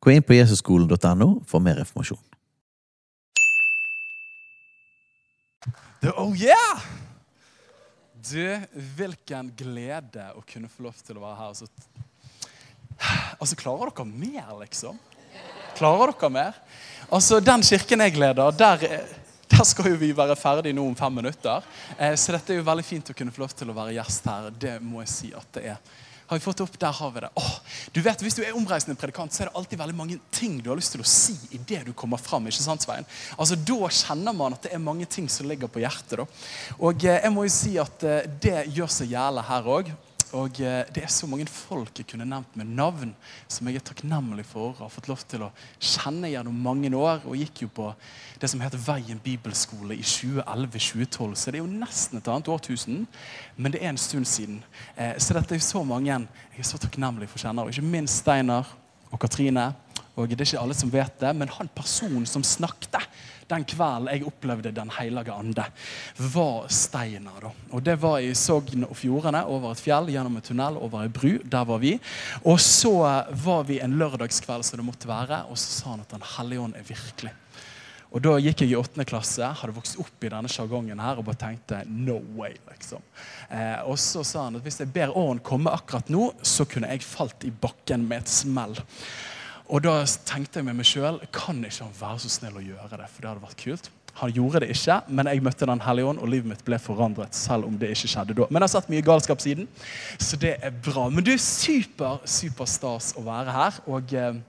Gå inn på jesusskolen.no for mer informasjon. Du, oh yeah! Du, hvilken glede å kunne få lov til å være her. Så, altså, klarer dere mer, liksom? Klarer dere mer? Altså, Den kirken jeg leder, der, der skal jo vi være ferdig nå om fem minutter. Eh, så dette er jo veldig fint å kunne få lov til å være gjest her. Det må jeg si at det er. Har vi fått opp? Der har vi det. Åh, du vet, Hvis du er omreisende predikant, så er det alltid veldig mange ting du har lyst til å si i det du kommer fram. ikke sant, Svein? Altså, Da kjenner man at det er mange ting som ligger på hjertet. da. Og eh, jeg må jo si at eh, det gjør seg gjerlig her òg. Og eh, det er så mange folk jeg kunne nevnt med navn, som jeg er takknemlig for og har fått lov til å kjenne gjennom mange år. Og gikk jo på det som heter Veien bibelskole i 2011-2012. Så det er jo nesten et annet årtusen, men det er en stund siden. Eh, så dette er jo så mange jeg er så takknemlig for kjenner. Og ikke minst Steinar og Katrine. Og det er ikke alle som vet det, men han personen som snakket den kvelden jeg opplevde Den hellige ande, var Steinar. da. Og Det var i Sogn og Fjordane, over et fjell, gjennom en tunnel, over ei bru. Der var vi. Og så var vi en lørdagskveld som det måtte være, og så sa han at Den hellige ånd er virkelig. Og Da gikk jeg i åttende klasse, hadde vokst opp i denne sjargongen her og bare tenkte no way. liksom. Eh, og så sa han at hvis jeg ber åren komme akkurat nå, så kunne jeg falt i bakken med et smell. Og da tenkte jeg med meg sjøl kan ikke han være så snill å gjøre det? For det hadde vært kult. Han gjorde det ikke, men jeg møtte Den hellige ånd, og livet mitt ble forandret. selv om det ikke skjedde da. Men jeg har sett mye galskap siden, så det er bra. Men du, er super, super stas å være her. Og eh,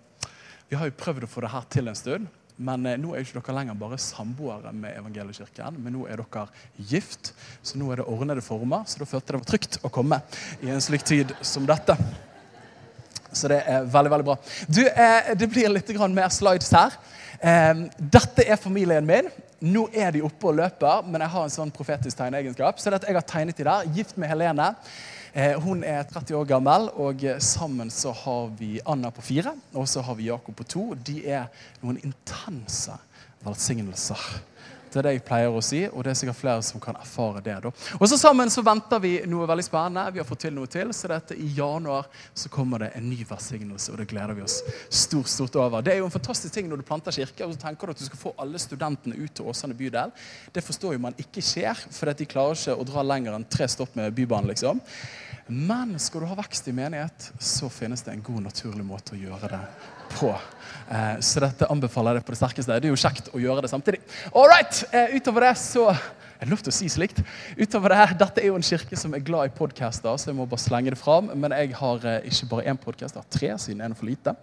vi har jo prøvd å få det her til en stund. Men eh, nå er jo ikke dere lenger bare samboere med Evangeliekirken, men nå er dere gift. Så nå er det ordnede former. Så da følte jeg det var trygt å komme i en slik tid som dette. Så det er veldig veldig bra. Du, eh, Det blir litt mer slides her. Eh, dette er familien min. Nå er de oppe og løper, men jeg har en sånn profetisk tegneegenskap. Så jeg har tegnet de der. Gift med Helene. Eh, hun er 30 år gammel, og eh, sammen så har vi Anna på fire og så har vi Jakob på to. De er noen intense velsignelser. Det er det jeg pleier å si, og det er sikkert flere som kan erfare det. da. Og så Sammen så venter vi noe veldig spennende. Vi har fått til noe til, så dette i januar så kommer det en ny velsignelse, og det gleder vi oss stort stort over. Det er jo en fantastisk ting når du planter kirke, og så tenker du at du skal få alle studentene ut til Åsane bydel. Det forstår jo man ikke skjer, for de klarer ikke å dra lenger enn tre stopp med Bybanen. liksom. Men skal du ha vekst i menighet, så finnes det en god, naturlig måte å gjøre det på. Eh, så dette anbefaler jeg deg på det sterkeste. Det er jo kjekt å gjøre det samtidig. All right, eh, Utover det så er det å si slikt. Utover det, Dette er jo en kirke som er glad i podcaster, så jeg må bare slenge det fram. Men jeg har eh, ikke bare én podkast, jeg har tre, siden en er for lite.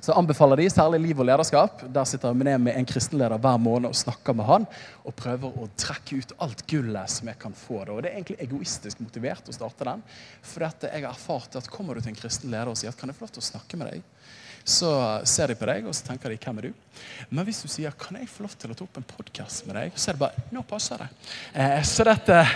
Så anbefaler de særlig Liv og lederskap. Der sitter jeg ned med en kristenleder hver måned og snakker med han. Og prøver å trekke ut alt gullet som jeg kan få. Det. Og det er egentlig egoistisk motivert å starte den. For jeg har erfart at kommer du til en kristen leder og sier at kan jeg få lov til å snakke med deg, så ser de på deg og så tenker de 'Hvem er du?' Men hvis du sier 'Kan jeg få lov til å ta opp en podkast med deg?' så er det bare 'Nå passer det'. Eh, så dette,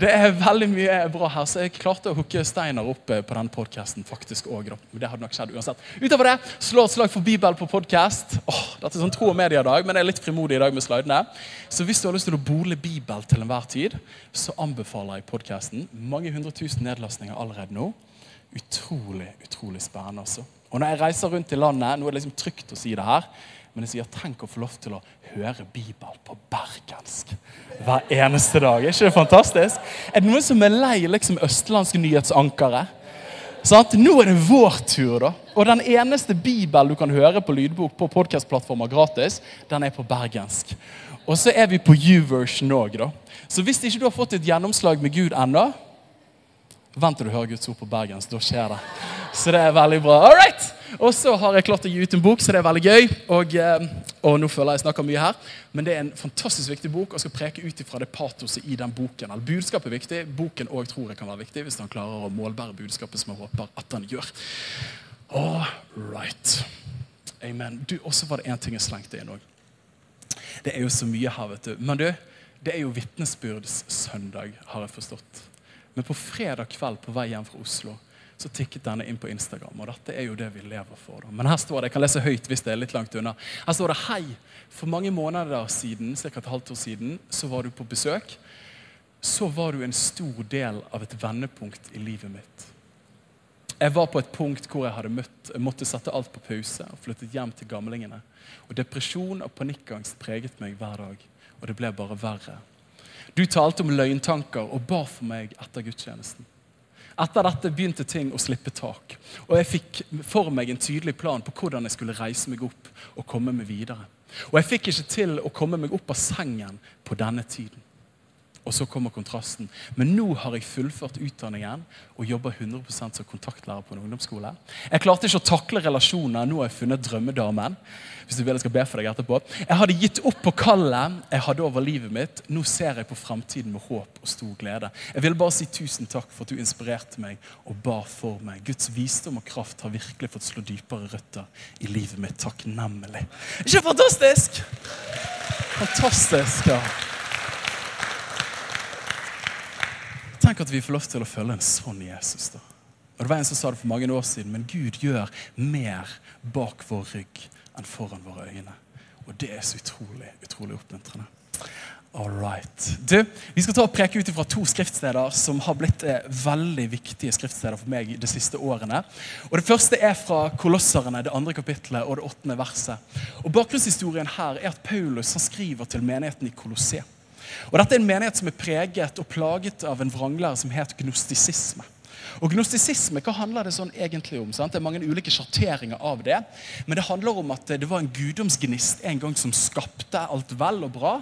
det er veldig mye bra her. Så jeg klarte å hooke Steinar opp eh, på den podkasten faktisk òg. Det hadde nok skjedd uansett. Utover det, slå et slag for Bibel på podkast. Oh, dette er sånn tro og media-dag, men jeg er litt frimodig i dag med slidene. Så hvis du har lyst til å bole Bibel til enhver tid, så anbefaler jeg podkasten. Mange hundre tusen nedlastninger allerede nå. Utrolig, utrolig spennende. altså. Og når jeg reiser rundt i landet, nå er det liksom trygt å si det her, men jeg sier tenk å få lov til å høre Bibelen på bergensk hver eneste dag. Er ikke det fantastisk? Er det noen som er lei liksom østlandske nyhetsankere? Sånn, nå er det vår tur, da. Og den eneste Bibel du kan høre på lydbok på podkastplattformer gratis, den er på bergensk. Og så er vi på U-version òg, da. Så hvis ikke du har fått et gjennomslag med Gud ennå, vent til du hører Guds ord på bergensk. Da skjer det. Så det er veldig bra. All right! Og så har jeg klart å gi ut en bok, så det er veldig gøy. Og, eh, og nå føler jeg jeg snakker mye her, men det er en fantastisk viktig bok. Og skal preke ut ifra det patoset i den boken. Eller Budskapet er viktig. Boken òg tror jeg kan være viktig hvis han klarer å målbære budskapet som jeg håper at han gjør. All right. Amen. Du, Og så var det én ting jeg slengte inn òg. Det er jo så mye her, vet du. Men du, det er jo vitnesbyrdssøndag, har jeg forstått. Men på fredag kveld på vei hjem fra Oslo så tikket denne inn på Instagram. Og dette er jo det vi lever for. Da. Men her står det, jeg kan lese høyt hvis det er litt langt unna. Her står det hei. For mange måneder siden, ca. et halvt år siden, så var du på besøk. Så var du en stor del av et vendepunkt i livet mitt. Jeg var på et punkt hvor jeg hadde møtt, måtte sette alt på pause og flyttet hjem til gamlingene. Og Depresjon og panikkangst preget meg hver dag, og det ble bare verre. Du talte om løgntanker og ba for meg etter gudstjenesten. Etter dette begynte ting å slippe tak, og jeg fikk for meg en tydelig plan på hvordan jeg skulle reise meg opp og komme meg videre. Og jeg fikk ikke til å komme meg opp av sengen på denne tiden. Og så kommer kontrasten. Men nå har jeg fullført utdanningen og jobber 100% som kontaktlærer på en ungdomsskole. Jeg klarte ikke å takle relasjoner. Nå har jeg funnet drømmedamen. hvis du vil jeg skal be for deg etterpå. Jeg hadde gitt opp på kallet jeg hadde over livet mitt. Nå ser jeg på fremtiden med håp og stor glede. Jeg vil bare si tusen takk for at du inspirerte meg og ba for meg. Guds visdom og kraft har virkelig fått slå dypere røtter i livet mitt. Takknemlig. Ikke fantastisk? Fantastisk, ja. Tenk at vi får lov til å følge en sånn Jesus. da. Og Det var En som sa det for mange år siden, men Gud gjør mer bak vår rygg enn foran våre øyne. Og det er så utrolig, utrolig oppmuntrende. All right. Du, Vi skal ta og preke ut fra to skriftsteder som har blitt eh, veldig viktige skriftsteder for meg de siste årene. Og Det første er fra Kolosserne, det andre kapitlet og det åttende verset. Og Bakgrunnshistorien her er at Paulus han skriver til menigheten i Kolosseum. Og Dette er en menighet som er preget og plaget av en vranglære som het gnostisisme. Og Gnostisisme, hva handler det sånn egentlig om? Sant? Det er mange ulike sjatteringer av det. Men det handler om at det var en guddomsgnist en gang som skapte alt vel og bra.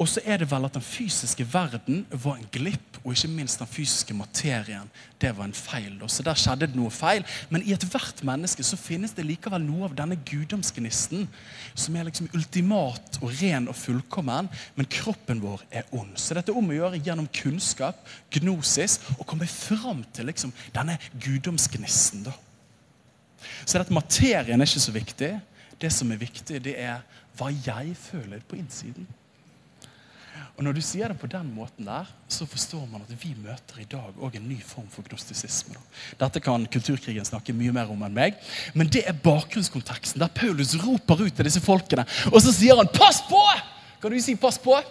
Og så er det vel at den fysiske verden var en glipp, og ikke minst den fysiske materien. Det var en feil. Så der skjedde det noe feil. Men i ethvert menneske så finnes det likevel noe av denne guddomsgnisten som er liksom ultimat og ren og fullkommen, men kroppen vår er ond. Så dette er om å gjøre gjennom kunnskap, gnosis, å komme fram til liksom denne guddomsgnisten. da. Så dette materien er ikke så viktig. Det som er viktig, det er hva jeg føler på innsiden. Og Når du sier det på den måten der, så forstår man at vi møter i dag også en ny form for gnostisisme. Dette kan Kulturkrigen snakke mye mer om enn meg, men det er bakgrunnskonteksten. Der Paulus roper ut til disse folkene, og så sier han 'pass på'! Kan du si 'pass på'?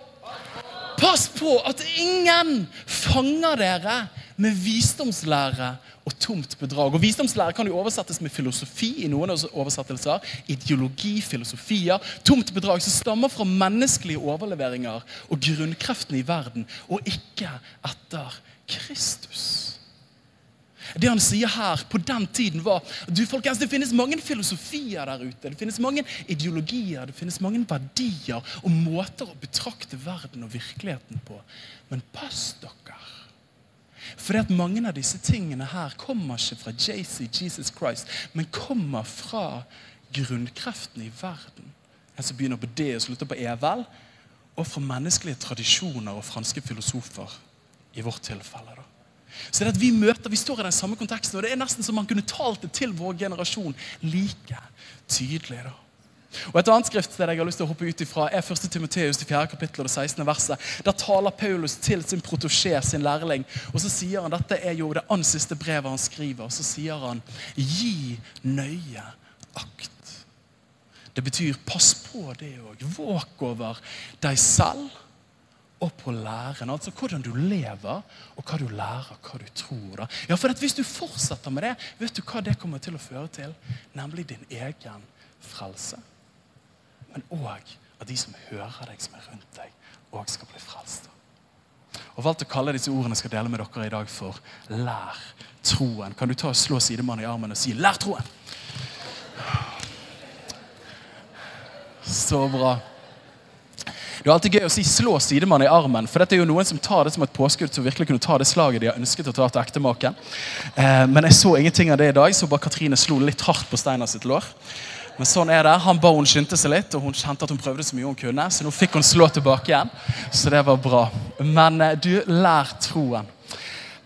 Pass på at ingen fanger dere med visdomslære og tomt bedrag. Og Visdomslære kan jo oversettes med filosofi i noen oversettelser. Ideologi, filosofier. Tomt bedrag som stammer fra menneskelige overleveringer og grunnkreftene i verden, og ikke etter Kristus. Det han sier her på den tiden, var du folkens, det finnes mange filosofier der ute. Det finnes mange ideologier, det finnes mange verdier og måter å betrakte verden og virkeligheten på. Men pass dere fordi at mange av disse tingene her kommer ikke fra JC, Jesus Christ, men kommer fra grunnkreften i verden. En som begynner på det og slutter på evel. Og fra menneskelige tradisjoner og franske filosofer. I vårt tilfelle. da. Så det at Vi møter, vi står i den samme konteksten, og det er nesten som man kunne talt det til vår generasjon like tydelig. da. Og Et annet skriftsted jeg har lyst til å hoppe ut ifra, er 1. Timoteus, 4. kapittel og det 16. verset. Der taler Paulus til sin protosjé, sin lærling, og så sier han dette er jo det ansiste brevet han skriver. og Så sier han gi nøye akt. Det betyr pass på det òg. Våk over deg selv og på læren. Altså hvordan du lever, og hva du lærer, hva du tror. Da. Ja, for Hvis du fortsetter med det, vet du hva det kommer til å føre til? Nemlig din egen frelse men òg at de som hører deg, som er rundt deg, òg skal bli frelst. Og valgt å kalle disse ordene skal dele med dere i dag for 'lær troen'. Kan du ta og slå sidemannen i armen og si 'lær troen'? Så bra. Det er alltid gøy å si 'slå sidemannen i armen', for dette er jo noen som tar det som et påskudd å virkelig kunne ta det slaget de har ønsket å ta til ektemaken. Eh, men jeg så ingenting av det i dag, så bare Katrine slo litt hardt på Steinar sitt lår. Men sånn er det. Han ba hun skyndte seg litt, og hun kjente at hun prøvde så mye hun kunne. Så nå fikk hun slå tilbake igjen. Så det var bra. Men eh, du, lær troen.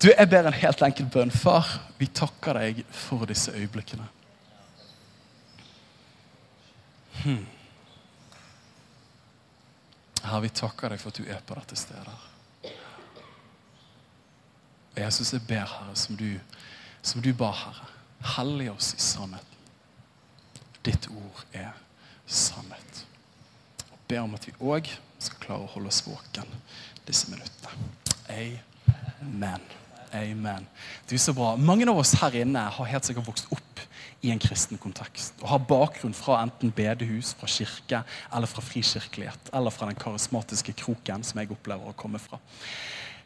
Du, Jeg ber en helt enkel bønn. Far, vi takker deg for disse øyeblikkene. Hmm. Herre, vi takker deg for at du er på dette stedet. Og Jesus, jeg ber, Herre, som du, som du ba, Herre. Hellig oss i sannhet. Ditt ord er sannhet. Og ber om at vi òg skal klare å holde oss våken disse minuttene. Amen. Amen. Er så bra. Mange av oss her inne har helt sikkert vokst opp i en kristen kontekst og har bakgrunn fra enten bedehus, fra kirke eller fra frikirkelighet eller fra den karismatiske kroken som jeg opplever å komme fra.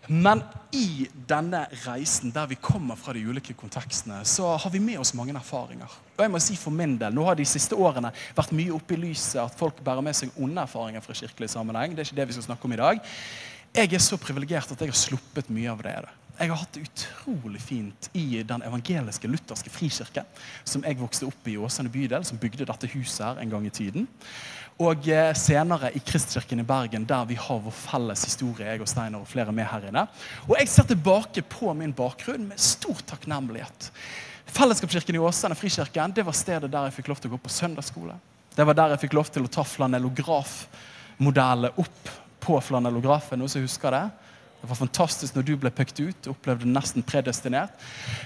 Men i denne reisen der vi kommer fra de ulike kontekstene, så har vi med oss mange erfaringer. Og jeg må si for min del, Nå har de siste årene vært mye oppe i lyset at folk bærer med seg onde erfaringer fra kirkelig sammenheng. Det er ikke det vi skal snakke om i dag. Jeg er så privilegert at jeg har sluppet mye av det. Jeg har hatt det utrolig fint i den evangeliske lutherske frikirke som jeg vokste opp i i Åsane bydel, som bygde dette huset her en gang i tiden. Og eh, senere i Kristkirken i Bergen, der vi har vår felles historie. jeg og Steiner og flere med her inne. Og jeg ser tilbake på min bakgrunn med stor takknemlighet. Fellesskapskirken i Åsane, Frikirken, det var stedet der jeg fikk lov til å gå på søndagsskole. Det var der jeg fikk lov til å ta flanellografmodellet opp på flanellografen. Noen som husker det? Det var fantastisk når du ble pekt ut. Opplevde nesten predestinert.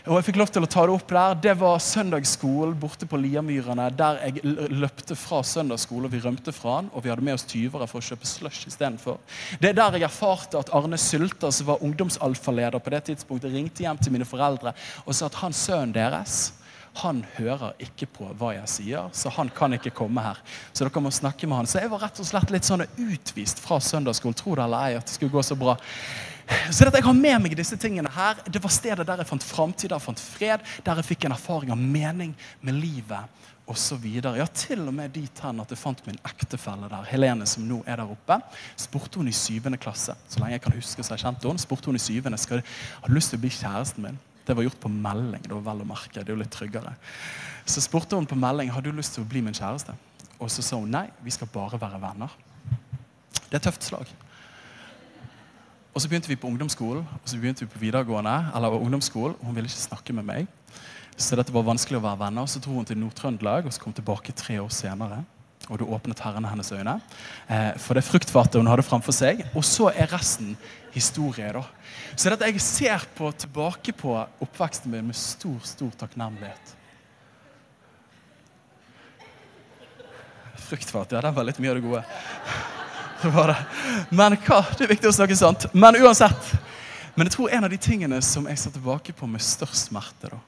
Og jeg fikk lov til å ta Det opp der. Det var søndagsskolen borte på Liamyrene, der jeg løpte fra søndagsskole, vi rømte fra den, og vi hadde med oss tyvere for å kjøpe slush istedenfor. Det er der jeg erfarte at Arne Sylter, som var ungdomsalfaleder på det tidspunktet, ringte hjem til mine foreldre og sa at han sønnen deres han hører ikke på hva jeg sier, så han kan ikke komme her. Så dere må snakke med han. Så jeg var rett og slett litt sånn utvist fra søndagsskolen. Tro det eller ei at det skulle gå så bra. Så dette, Jeg har med meg disse tingene her. Det var stedet der jeg fant framtid, der jeg fant fred, der jeg fikk en erfaring av mening med livet osv. Ja, til og med dit hen at jeg fant min ektefelle der, Helene, som nå er der oppe. Spurte hun i syvende klasse, så lenge jeg kan huske så jeg kjente hun, spurte hun i syvende, skal, har du lyst til å bli kjæresten min. Det var gjort på melding. det var vel å merke, det er jo litt tryggere. Så spurte hun på melding har du lyst til å bli min kjæreste. Og så sa hun nei, vi skal bare være venner. Det er et tøft slag. Og så begynte vi på ungdomsskolen og så begynte vi på videregående, eller ungdomsskolen, hun ville ikke snakke med meg. Så dette var vanskelig å være venner. Så dro hun til Nord-Trøndelag og så kom tilbake tre år senere. Og da åpnet Herren hennes øyne eh, for det fruktfatet hun hadde framfor seg. Og så er resten historie. da. Så dette jeg ser på, tilbake på oppveksten min med stor, stor takknemlighet. Fruktfat, ja, den var litt mye av det gode. Men hva? Det er viktig å snakke sant. Men uansett. Men jeg tror en av de tingene som jeg ser tilbake på med størst smerte, da,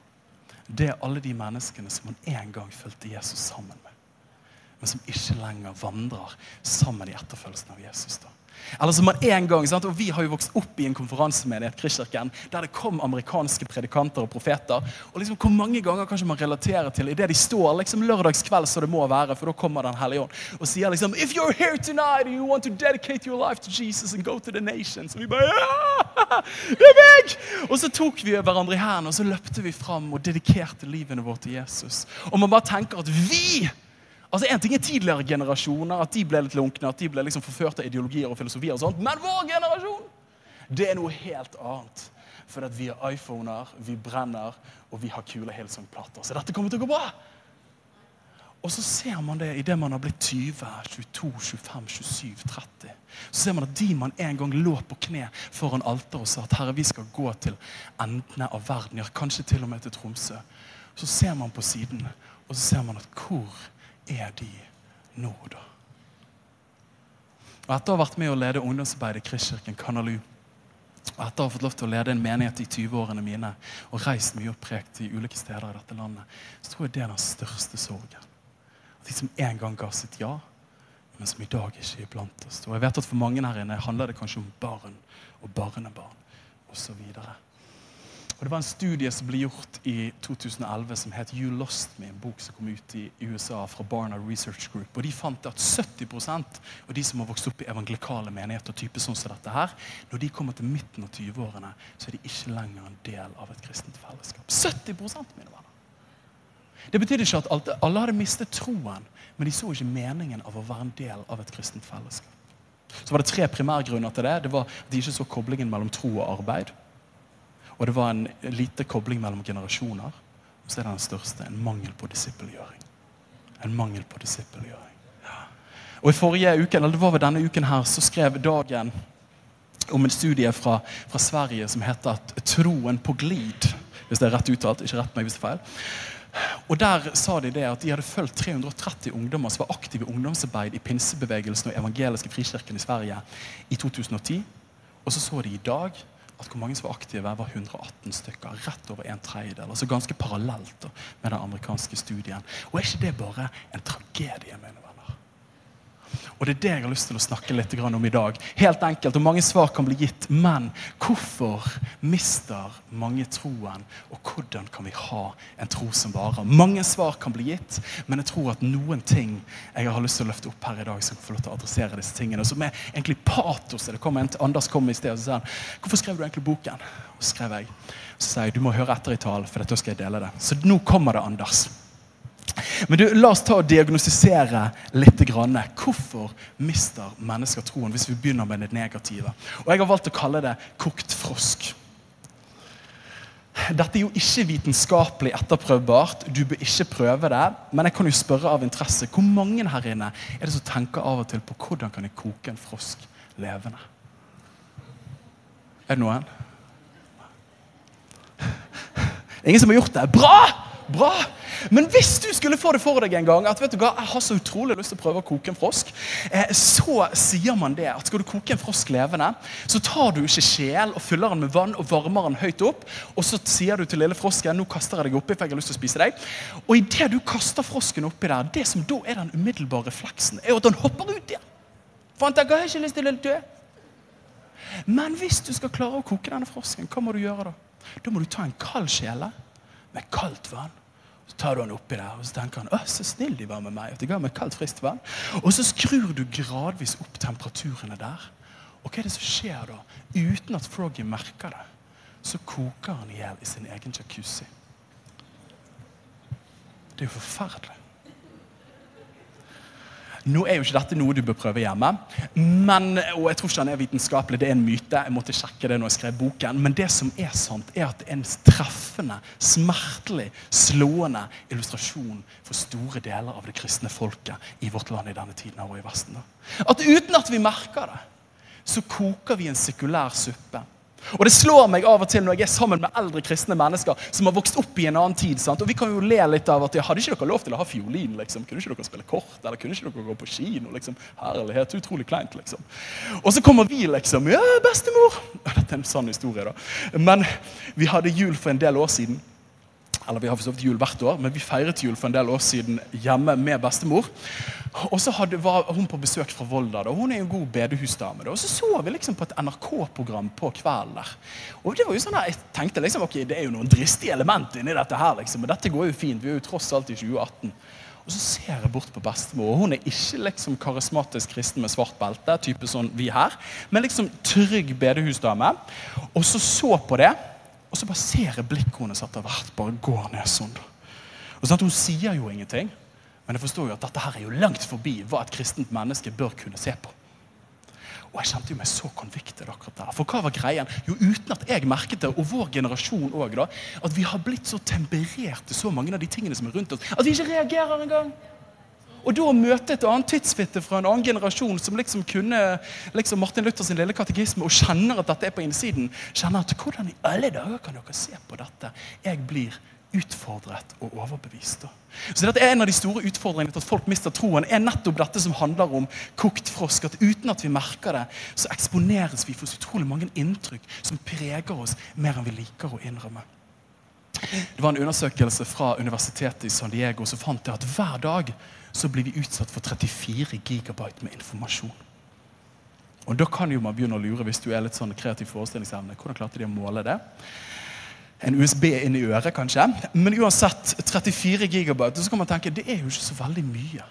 det er alle de menneskene som man en gang fulgte Jesus sammen med, men som ikke lenger vandrer sammen i etterfølgelsen av Jesus. da. Eller som man en gang, sant? og Vi har jo vokst opp i en konferansemenighet Kristkirken, der det kom amerikanske predikanter og profeter. og liksom Hvor mange ganger kanskje man relaterer til idet det de står liksom lørdagskveld, så det må være, for da kommer Den hellige ånd og sier liksom If you're here tonight and you want to dedicate your life to Jesus and go to the nations Og vi bare Ja! Det er meg! Og så tok vi hverandre i hendene og så løpte vi fram og dedikerte livene våre til Jesus. Og man bare tenker at vi Altså, En ting er tidligere generasjoner, at de ble litt lunkne, at de ble liksom forført av ideologier og filosofier. og sånt, Men vår generasjon det er noe helt annet. For at vi har iPhoner, vi brenner, og vi har kule Hillsong-plater. Så dette kommer til å gå bra! Og så ser man det idet man har blitt 20, 22, 25, 27, 30. Så ser man at de man en gang lå på kne foran alteret og sa at herre, vi skal gå til endene av verden, ja, kanskje til og med til Tromsø. Så ser man på siden, og så ser man at hvor er de nå, da? Og Etter å ha vært med å lede ungdomsarbeidet i Kristkirken Kanalu, og etter å ha fått lov til å lede en menighet i 20-årene mine og reist mye og prekt i ulike steder i dette landet, så tror jeg det er den største sorgen. At de som en gang ga sitt ja, men som i dag ikke er blant oss. Og jeg vet at For mange her inne handler det kanskje om barn og barnebarn osv. Og Det var en studie som ble gjort i 2011 som het You Lost Me, en bok som kom ut i USA fra Barna Research Group. Og De fant at 70% av de som har vokst opp i evangelikale menigheter, type sånn som dette her, når de kommer til midten av 20-årene, så er de ikke lenger en del av et kristent fellesskap. 70% mine venner. Det betydde ikke at alle hadde mistet troen, men de så ikke meningen av å være en del av et kristent fellesskap. Så var det tre primærgrunner til det. Det var at de ikke så koblingen mellom tro og arbeid. Og det var en lite kobling mellom generasjoner. Og så er det den største en mangel på disippelgjøring. En mangel på disippelgjøring. Og i forrige uke, eller det var vel denne uken her, så skrev Dagen om en studie fra, fra Sverige som heter at 'Troen på glid'. Hvis det er rett uttalt. Ikke rett meg hvis det er feil. Og Der sa de det at de hadde fulgt 330 ungdommer som var aktive i ungdomsarbeid i pinsebevegelsen og evangeliske frikirken i Sverige i 2010. Og så så de i dag at hvor mange som var aktive, var 118 stykker. Rett over en tredjedel. Altså ganske parallelt da, med den amerikanske studien. Og er ikke det bare en tragedie? Mener? Og det er det jeg har lyst til å snakke litt om i dag. Helt enkelt, og Mange svar kan bli gitt, men hvorfor mister mange troen? Og hvordan kan vi ha en tro som varer? Mange svar kan bli gitt, men jeg tror at noen ting jeg har lyst til å løfte opp her i dag, som får lov til å adressere disse tingene, som er egentlig patos. Det kom Anders kom i sted og sa han, 'Hvorfor skrev du egentlig boken?' Og så skrev jeg. Så sa jeg, 'Du må høre etter i talen, for dette skal jeg dele det'. Så nå kommer det, Anders. Men du, La oss ta og diagnostisere litt. Grann. Hvorfor mister mennesker troen? Hvis vi begynner med det negative. Og Jeg har valgt å kalle det kokt frosk. Dette er jo ikke vitenskapelig etterprøvbart. Du bør ikke prøve det. Men jeg kan jo spørre av interesse. Hvor mange her inne er det som tenker av og til på hvordan kan jeg koke en frosk levende? Er det noen? Ingen som har gjort det? Bra! Bra! Men hvis du skulle få det for deg en gang at vet du hva, jeg har så utrolig lyst til å prøve å koke en frosk, eh, så sier man det at skal du koke en frosk levende, så tar du ikke sjel og fyller den med vann og varmer den høyt opp. Og så sier du til lille frosken nå kaster jeg deg oppi, for jeg har lyst til å spise deg. Og idet du kaster frosken oppi der, det som da er den umiddelbare refleksen, er at den hopper ut igjen. For han tenker jeg har ikke lyst til å dø. Men hvis du skal klare å koke denne frosken, hva må du gjøre da? Da må du ta en kald kjele med kaldt vann. Så tar du han oppi der, og så tenker han, å, så snill de var med meg. at de ga meg kaldt, friskt vann. Og så skrur du gradvis opp temperaturene der. Og hva er det som skjer da? Uten at Froggy merker det, så koker han i hjel i sin egen jacuzzi. Det er jo forferdelig. Nå er jo ikke dette noe du bør prøve hjemme, men, og jeg tror ikke den er vitenskapelig. Det er en myte. Jeg måtte sjekke det når jeg skrev boken. Men det som er sant, er at det er en treffende, smertelig, slående illustrasjon for store deler av det kristne folket i vårt land i denne tiden og i Vesten. At uten at vi merker det, så koker vi en sekulær suppe og Det slår meg av og til når jeg er sammen med eldre kristne mennesker som har vokst opp i en annen tid. Sant? Og Vi kan jo le litt av at hadde ikke dere lov til å ha fiolin? liksom? Kunne ikke dere spille kort? Eller kunne ikke dere gå på kino? liksom? Herlighet, utrolig kleint, liksom. Og så kommer vi liksom Ja, bestemor! Dette er en sann historie, da. Men vi hadde jul for en del år siden. Eller vi har for jul hvert år, men vi feiret jul for en del år siden hjemme med bestemor. Og så hadde, var hun på besøk fra Volda. Da. Hun er en god bedehusdame. Da. Og så så vi liksom på et NRK-program på kvelden der. Og det var jo sånn her, Jeg tenkte liksom, ok, det er jo noen dristige elementer inni dette her, liksom, men dette går jo fint. Vi er jo tross alt i 2018. Og så ser jeg bort på bestemor, og hun er ikke liksom karismatisk kristen med svart belte, type sånn vi her, men liksom trygg bedehusdame. Og så så på det. Og så bare ser jeg blikket hennes etter hvert bare går ned sånn. Og sånn at Hun sier jo ingenting, men jeg forstår jo at dette her er jo langt forbi hva et kristent menneske bør kunne se på. Og jeg kjente jo meg så convicted akkurat der. For hva var greien? Jo, uten at jeg merket det, og vår generasjon òg, at vi har blitt så temperert til så mange av de tingene som er rundt oss, at vi ikke reagerer engang. Og da å møte et annet tidsfitte fra en annen generasjon som liksom kunne liksom Martin Luther sin lille katekisme og kjenner at dette er på innsiden, kjenner at hvordan i alle dager kan dere se på dette? Jeg blir utfordret og overbevist. Så dette er En av de store utfordringene til at folk mister troen, er nettopp dette som handler om kokt frosk. At uten at vi merker det, så eksponeres vi for så utrolig mange inntrykk som preger oss mer enn vi liker å innrømme. Det var en undersøkelse fra universitetet i San Diego som fant det at hver dag så blir vi utsatt for 34 gigabyte med informasjon. Og Da kan jo man begynne å lure hvis du er litt sånn kreativ forestillingsevne. Hvordan klarte de å måle det? En USB inn i øret, kanskje. Men uansett, 34 gigabyte. Så kan man tenke det er jo ikke så veldig mye.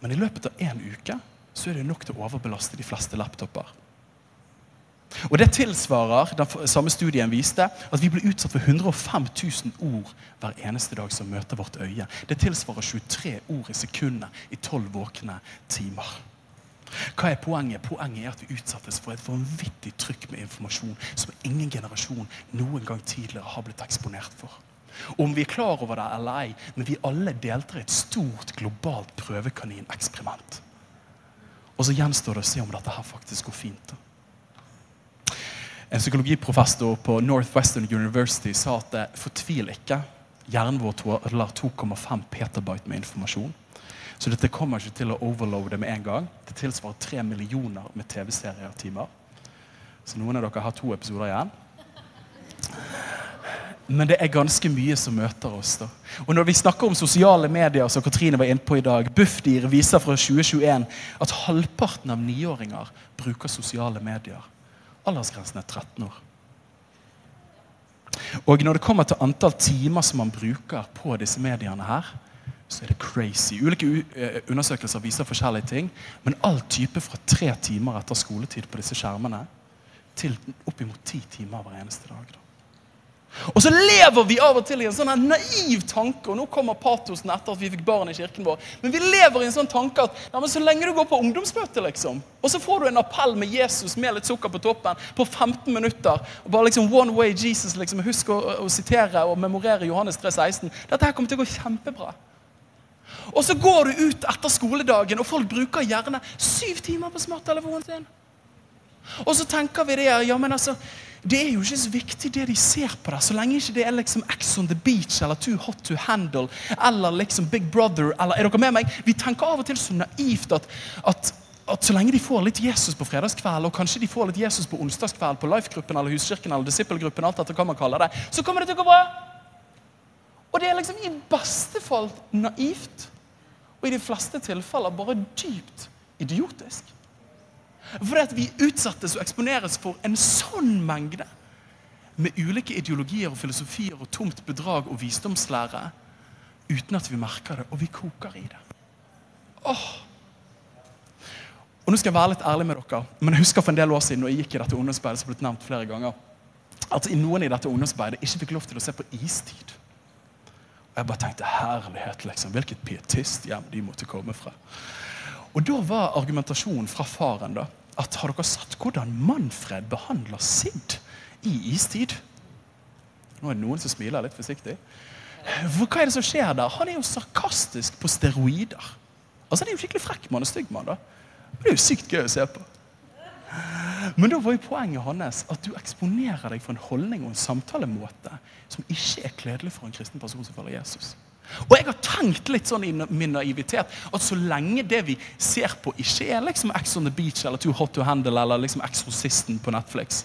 Men i løpet av én uke så er det nok til å overbelaste de fleste laptoper. Og Det tilsvarer den samme studien viste, at vi blir utsatt for 105 000 ord hver eneste dag som møter vårt øye. Det tilsvarer 23 ord i sekundet i 12 våkne timer. Hva er poenget? Poenget er at vi utsettes for et vanvittig trykk med informasjon som ingen generasjon noen gang tidligere har blitt eksponert for. Om vi er klar over det eller ei, men vi alle deltar i et stort globalt prøvekanineksperiment. Og så gjenstår det å se om dette her faktisk går fint. da. En psykologiprofessor på Northwestern University sa at fortvil ikke. Hjernen vår tåler 2,5 petabyte med informasjon. Så dette kommer ikke til å overloade med en gang. Det tilsvarer 3 millioner med TV-serier-timer. Så noen av dere har to episoder igjen. Men det er ganske mye som møter oss. da. Og når vi snakker om sosiale medier, som Katrine var inne på i dag, Bufdir viser fra 2021 at halvparten av niåringer bruker sosiale medier. Aldersgrensen er 13 år. Og når det kommer til antall timer som man bruker på disse mediene her, så er det crazy. Ulike eh, undersøkelser viser forskjellige ting, men all type fra tre timer etter skoletid på disse skjermene til oppimot ti timer hver eneste dag. da. Og så lever vi av og til i en sånn naiv tanke, og nå kommer patosen etter at vi fikk barn i kirken vår, men vi lever i en sånn tanke at ja, så lenge du går på ungdomsmøte, liksom, og så får du en appell med Jesus med litt sukker på toppen på 15 minutter, og bare liksom one way Jesus, liksom, husk å, å sitere og memorere Johannes 3,16, dette her kommer til å gå kjempebra. Og så går du ut etter skoledagen, og folk bruker gjerne syv timer på smarttelefonen sin. Og så tenker vi det, ja, men altså, det er jo ikke så viktig det de ser på der, så lenge ikke det er liksom X on the beach eller Too hot to handle eller liksom Big Brother eller Er dere med meg? Vi tenker av og til så naivt at, at, at så lenge de får litt Jesus på fredagskveld, og kanskje de får litt Jesus på onsdagskveld på Life-gruppen eller Huskirken eller Disippelgruppen, alt etter hva man kaller det, så kommer det til å gå bra. Og det er liksom i beste fall naivt, og i de fleste tilfeller bare dypt idiotisk. Fordi at vi utsettes og eksponeres for en sånn mengde med ulike ideologier og filosofier og tomt bedrag og visdomslære uten at vi merker det, og vi koker i det. Åh. Og nå skal jeg være litt ærlig med dere, men jeg husker for en del år siden når jeg gikk i dette ungdomsarbeidet, som ble nevnt flere ganger, at noen i dette ungdomsarbeidet ikke fikk lov til å se på istid. Og jeg bare tenkte herlighet, liksom. Hvilket pietisthjem de måtte komme fra. Og da var argumentasjonen fra faren da, at har dere sett hvordan Manfred behandler Sid i istid? Nå er det noen som smiler litt forsiktig. For hva er det som skjer der? Han er jo sarkastisk på steroider. Altså, Han er jo skikkelig frekk mann og stygg mann. da. Det er jo sykt gøy å se på. Men da var jo poenget hans at du eksponerer deg for en holdning og en samtalemåte som ikke er kledelig for en kristen person som følger Jesus. Og jeg har tenkt litt sånn i min naivitet at så lenge det vi ser på, ikke er liksom Ex on the Beach eller Too Hot to Handle eller liksom Eksorsisten på Netflix,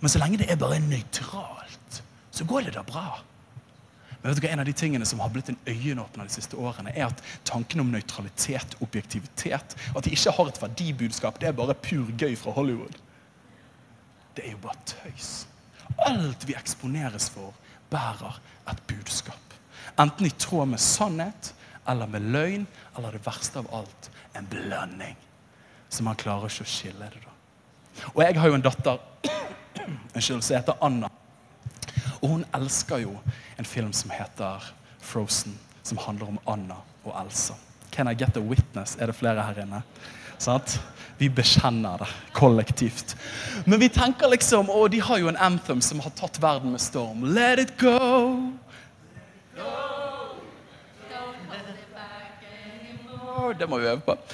men så lenge det er bare nøytralt, så går det da bra. Men vet du hva, En av de tingene som har blitt en øyenåpner de siste årene, er at tanken om nøytralitet, objektivitet, at de ikke har et verdibudskap, det er bare pur gøy fra Hollywood. Det er jo bare tøys. Alt vi eksponeres for, bærer et budskap. Enten i tråd med sannhet eller med løgn, eller det verste av alt, en blanding. Så man klarer ikke å skille det. da. Og jeg har jo en datter som heter Anna. Og hun elsker jo en film som heter Frozen, som handler om Anna og Elsa. Can I get a witness? Er det flere her inne? Sant? Vi bekjenner det kollektivt. Men vi tenker liksom Og de har jo en anthem som har tatt verden med storm. Let it go. Det må vi øve på.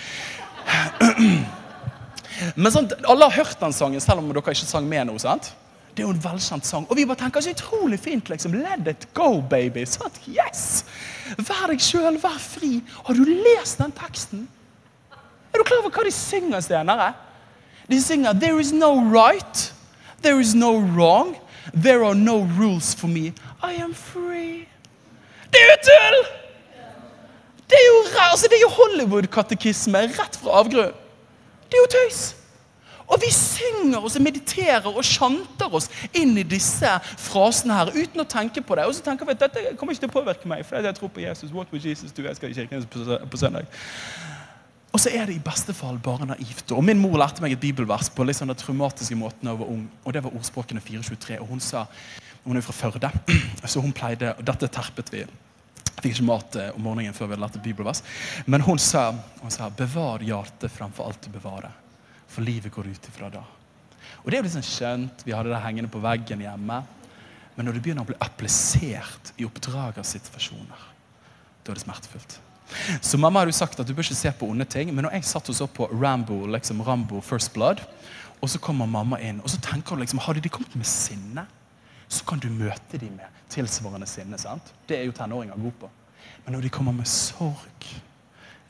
Men sånn, Alle har hørt den sangen, selv om dere ikke sang med noe. sant? Det er jo en velkjent sang. Og vi bare tenker så utrolig fint. liksom, Let it go, baby. Sant? Yes! Vær deg sjøl, vær fri. Har du lest den teksten? Er du klar over hva de synger senere? De synger There is no right. There is no wrong. There are no rules for me. I am free. Det er jo tull! Det er jo, altså, jo Hollywood-katekisme rett fra avgrunnen. Det er jo tøys. Og vi synger og mediterer og sjanter oss inn i disse frasene her uten å tenke på det. Og så tenker vi at dette kommer ikke til å påvirke meg, for jeg tror på Jesus. What would Jesus do? Jeg skal i kirken på søndag. Og så er det i beste fall bare naivt. Og Min mor lærte meg et bibelvers på litt sånn den traumatiske måten da jeg var ung. Og det var ordspråkene 423. Og hun sa, hun er fra Førde, så hun pleide og Dette terpet vi. Fikk ikke mat eh, om morgenen før vi hadde lært et bibelvers. Men hun sa, hun sa 'bevar hjertet framfor alt du bevarer'. For livet går ut ifra da. Og det er jo sånn skjønt. Vi hadde det hengende på veggen hjemme. Men når det begynner å bli applisert i oppdragersituasjoner, da er det smertefullt. Så mamma hadde jo sagt at du bør ikke se på onde ting. Men når jeg satt og så på Rambo, liksom Rambo First Blood, og så kommer mamma inn, og så tenker hun liksom Hadde de kommet med sinne, så kan du møte dem med tilsvarende sinne. sant? Det er jo tenåringer gode på. Men når de kommer med sorg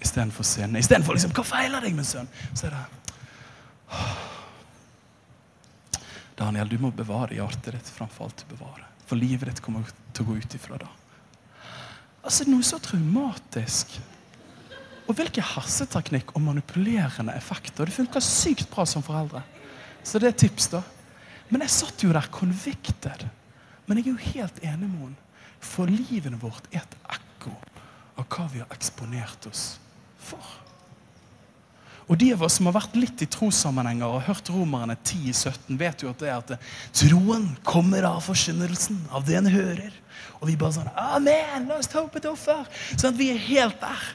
istedenfor sinne, istedenfor liksom 'Hva feiler deg, min sønn?' så er det Daniel, du må bevare hjertet ditt framfor alt du bevarer. For livet ditt kommer til å gå ut ifra det. Altså, Noe så traumatisk. Og hvilken herseteknikk og manipulerende effekter. Det funker sykt bra som foreldre. Så det er tips, da. Men jeg satt jo der convicted. Men jeg er jo helt enig med henne. For livene vårt er et ekko av hva vi har eksponert oss for. Og De av oss som har vært litt i trossammenhenger og hørt Romerne 10-17, vet jo at det er at troen kommer av forkynnelsen av det en hører. Og vi bare sånn Amen! La oss ta opp et offer! Sånn at vi er helt der.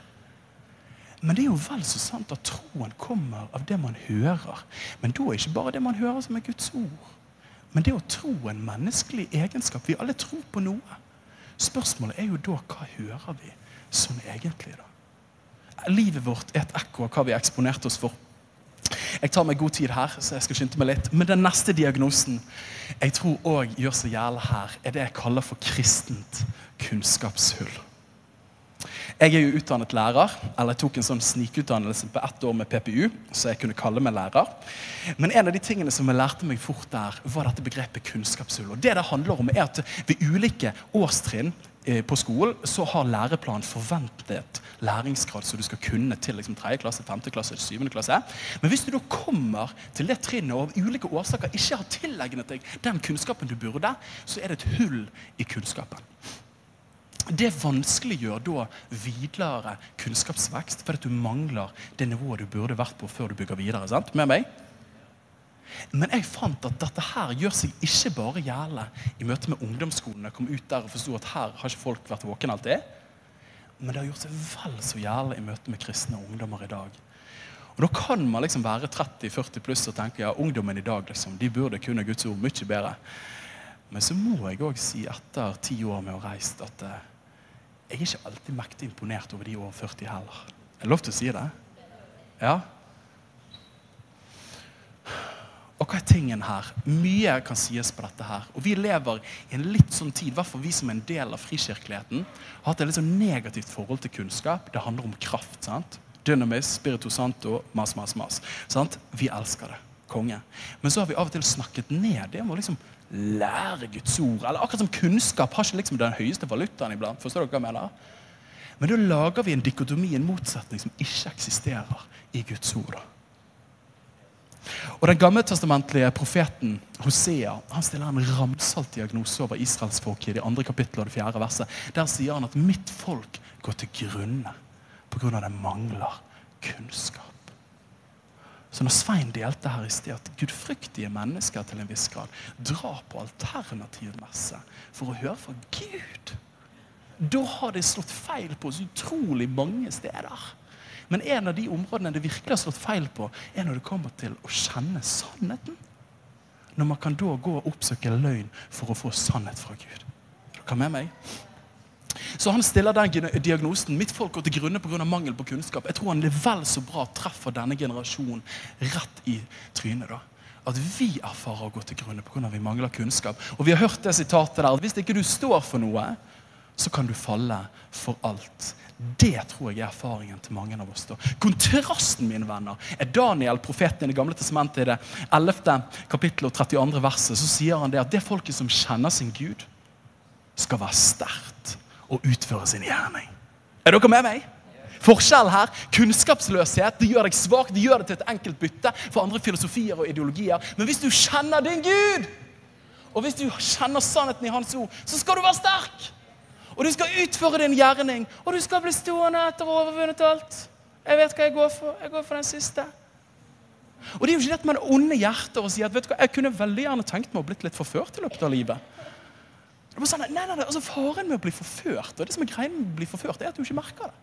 Men det er jo vel så sant at troen kommer av det man hører. Men da er ikke bare det man hører, som er Guds ord. Men det å tro en menneskelig egenskap. Vi alle tror på noe. Spørsmålet er jo da hva hører vi sånn egentlig, da? Livet vårt er et ekko av hva vi har eksponert oss for. Jeg tar meg god tid her, så jeg skal skynde meg litt. Men den neste diagnosen jeg tror òg gjør seg gjeldende her, er det jeg kaller for kristent kunnskapshull. Jeg er jo utdannet lærer, eller jeg tok en sånn snikutdannelse på ett år med PPU. så jeg kunne kalle meg lærer. Men en av de tingene som jeg lærte meg fort der, var dette begrepet kunnskapshull. Og det det handler om er at Ved ulike årstrinn eh, på skolen så har læreplanen forventet læringsgrad som du skal kunne til liksom, 3. klasse, 5. klasse, 7. klasse. Men hvis du da kommer til det trinnet og av ulike årsaker ikke har tilegnet deg den kunnskapen du burde, så er det et hull i kunnskapen. Det vanskeliggjør da videre kunnskapsvekst, fordi du mangler det nivået du burde vært på før du bygger videre. sant? Med meg? Men jeg fant at dette her gjør seg ikke bare gjeldende i møte med ungdomsskolen. Jeg kom ut der og forsto at her har ikke folk vært våkne alltid. Men det har gjort seg vel så gjeldende i møte med kristne ungdommer i dag. Og Da kan man liksom være 30-40 pluss og tenke ja, ungdommen i dag liksom, de burde kunne Guds ord mye bedre. Men så må jeg òg si, etter ti år med å ha reist, at eh, jeg er ikke alltid mektig imponert over de over 40 heller. Er det lov til å si det? Ja? Og hva er tingen her? Mye kan sies på dette her. Og vi lever i en litt sånn tid, i hvert fall vi som er en del av frikirkeligheten, har hatt et litt sånn negativt forhold til kunnskap. Det handler om kraft. sant? Dynamis, spiritu santo, mas, mas, mas. Sant? Vi elsker det. Konge. Men så har vi av og til snakket ned det må liksom lære Guds ord. Eller akkurat som kunnskap har ikke liksom den høyeste valutaen iblant. Forstår dere hva jeg mener? Men da lager vi en dikotomi, en motsetning, som ikke eksisterer i Guds ord. Og Den gammeltestamentlige profeten Hosea han stiller en ramsalt diagnose over israelsfolket i det andre kapittelet og det fjerde verset. Der sier han at 'mitt folk går til grunne pga. det mangler kunnskap'. Så når Svein delte her i sted at gudfryktige mennesker til en viss grad drar på alternativ messe for å høre fra Gud, da har det slått feil på så utrolig mange steder. Men en av de områdene det virkelig har slått feil på, er når det kommer til å kjenne sannheten. Når man kan da gå og oppsøke løgn for å få sannhet fra Gud. Er med meg? Så han stiller den diagnosen. Mitt folk går til grunne pga. mangel på kunnskap. Jeg tror han vel så bra treffer denne generasjonen rett i trynet. da. At vi erfarer å gå til grunne pga. vi mangler kunnskap. Og vi har hørt det sitatet der hvis ikke du står for noe, så kan du falle for alt. Det tror jeg er erfaringen til mange av oss. da. Kontrasten mine venner, er Daniel, profeten i Det gamle testamentet, i det 11. kapittel og 32. verset, så sier han det at det folket som kjenner sin Gud, skal være sterkt og utføre sin gjerning. Er dere med meg? Forskjell her, Kunnskapsløshet det gjør deg svak, det gjør det til et enkelt bytte for andre filosofier og ideologier. Men hvis du kjenner din Gud, og hvis du kjenner sannheten i Hans ord, så skal du være sterk. Og du skal utføre din gjerning, og du skal bli stående etter å ha overvunnet alt. Jeg vet hva jeg går for. Jeg går for den siste. Og det er jo ikke dette med onde hjerter og si at vet du hva, jeg kunne veldig gjerne tenkt meg å blitt litt forført i løpet av livet. Det sånn, nei, nei, nei, altså Faren med å bli forført og det som er greien med å bli forført, er at du ikke merker det.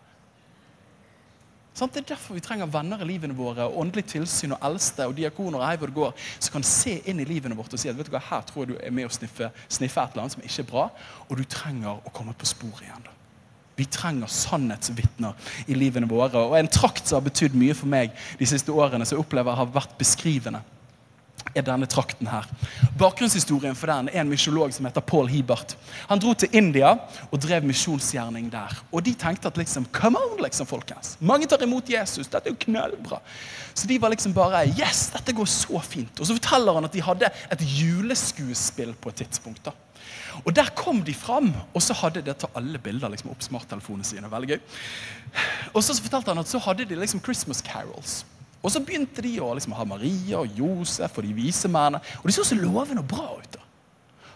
Sånn, det er derfor vi trenger venner i livene våre, og åndelig tilsyn og eldste og diakoner og hvor det går, som kan se inn i livene vårt og si at vet du hva, her tror jeg du er med å sniffe, sniffe et eller annet som ikke er bra, og du trenger å komme på sporet igjen. da. Vi trenger sannhetsvitner i livene våre. Og En trakt som har betydd mye for meg de siste årene, som jeg opplever har vært beskrivende, er denne trakten her. Bakgrunnshistorien for den er en misjolog som heter Paul Hibert. Han dro til India og drev misjonsgjerning der. Og de tenkte at liksom, come on, liksom, folkens. Mange tar imot Jesus. Dette er jo knallbra. Så de var liksom bare Yes, dette går så fint. Og så forteller han at de hadde et juleskuespill på et tidspunkt. da. Og Der kom de fram, og så hadde de tatt alle bilder liksom, opp smarttelefonene sine. veldig gøy. Og så fortalte han at så hadde de liksom Christmas carols. Og så begynte de å liksom ha Maria og Josef og de vise mennene. Og de så så lovende og bra ut. da.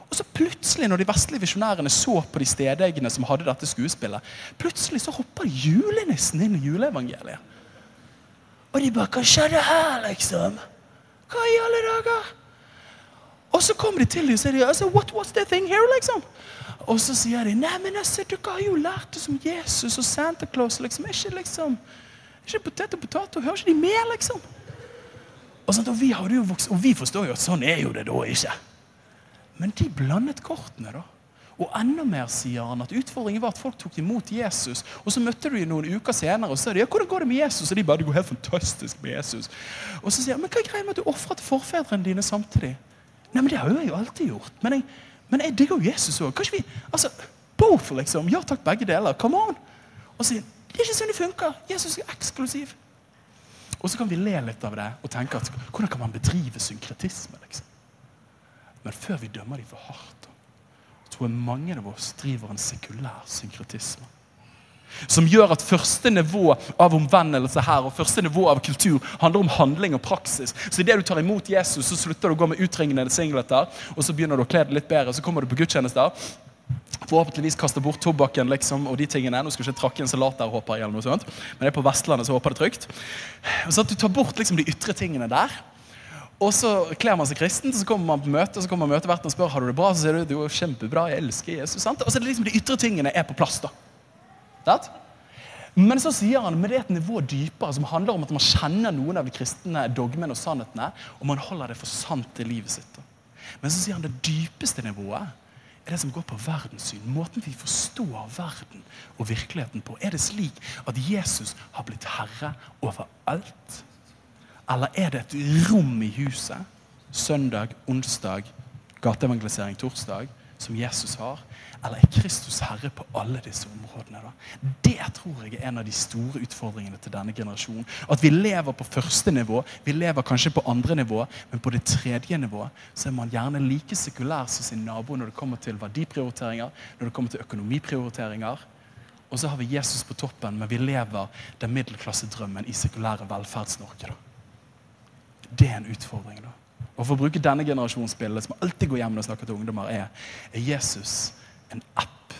Og så plutselig, når de vestlige visjonærene så på de stedeggene som hadde dette skuespillet, plutselig så hopper julenissen inn i juleevangeliet. Og de bare Hva skjedde her, liksom? Hva i alle dager? Og så kommer de til dem og sier altså, What was the thing here, liksom? Og så sier de Nei, men altså, dere har jo lært oss om Jesus og Santa Claus. liksom, ikke liksom ikke potet og potet, hører ikke de med, liksom? Og, sånt, og, vi vokst, og vi forstår jo at sånn er jo det da ikke. Men de blandet kortene, da. Og enda mer sier han at utfordringen var at folk tok imot Jesus. Og så møtte du dem noen uker senere og sa de, ja, hvordan går det med Jesus? Og de bare det går helt fantastisk med Jesus. Og så sier han men hva er greia med at du ofra til forfedrene dine samtidig? Nei, men Det har jeg jo alltid gjort. Men jeg, men jeg digger jo Jesus òg. Altså, Both, liksom. Ja takk, begge deler. Come on. Og sier det er ikke sånn det funker. Jesus er eksklusiv. Og så kan vi le litt av det og tenke at hvordan kan man bedrive synkretisme? liksom? Men før vi dømmer dem for hardt, tror jeg mange av oss driver en sekulær synkretisme. Som gjør at første nivå av omvendelse her og første nivå av kultur handler om handling og praksis. Så idet du tar imot Jesus, så slutter du å gå med utringende singleter, og så begynner du å kle deg litt bedre, så kommer du på gudstjenester. Forhåpentligvis kaste bort tobakken liksom, og de tingene. Nå skal ikke trakke en salat der, håper jeg, eller noe sånt. Men det er på Vestlandet, så håper det trygt. Så at du tar bort liksom, de ytre tingene der. Og så kler man seg kristent, så kommer man på møte, og så kommer møteverten og spør har du det bra. Så sier du det er kjempebra, jeg elsker Jesus. sant? Og så er det liksom de ytre tingene er på plass. da. Det? Men så sier han med det et nivå dypere, som handler om at man kjenner noen av de kristne dogmene og sannhetene, og man holder det for sant i livet sitt. Men så sier han det dypeste nivået er det som går på verdenssyn. Måten vi forstår verden og virkeligheten på. Er det slik at Jesus har blitt herre over alt? Eller er det et rom i huset, søndag, onsdag, gateevangelisering torsdag, som Jesus har? Eller er Kristus herre på alle disse områdene? da? Det tror jeg er en av de store utfordringene til denne generasjonen. At vi lever på første nivå, vi lever kanskje på andre nivå, men på det tredje nivå så er man gjerne like sekulær som sin nabo når det kommer til verdiprioriteringer, når det kommer til økonomiprioriteringer. Og så har vi Jesus på toppen, men vi lever den middelklassedrømmen i sekulære Velferds-Norge. Det er en utfordring. da. Og For å bruke denne generasjonsbildet, som alltid går hjem når snakker til ungdommer, er, er Jesus en app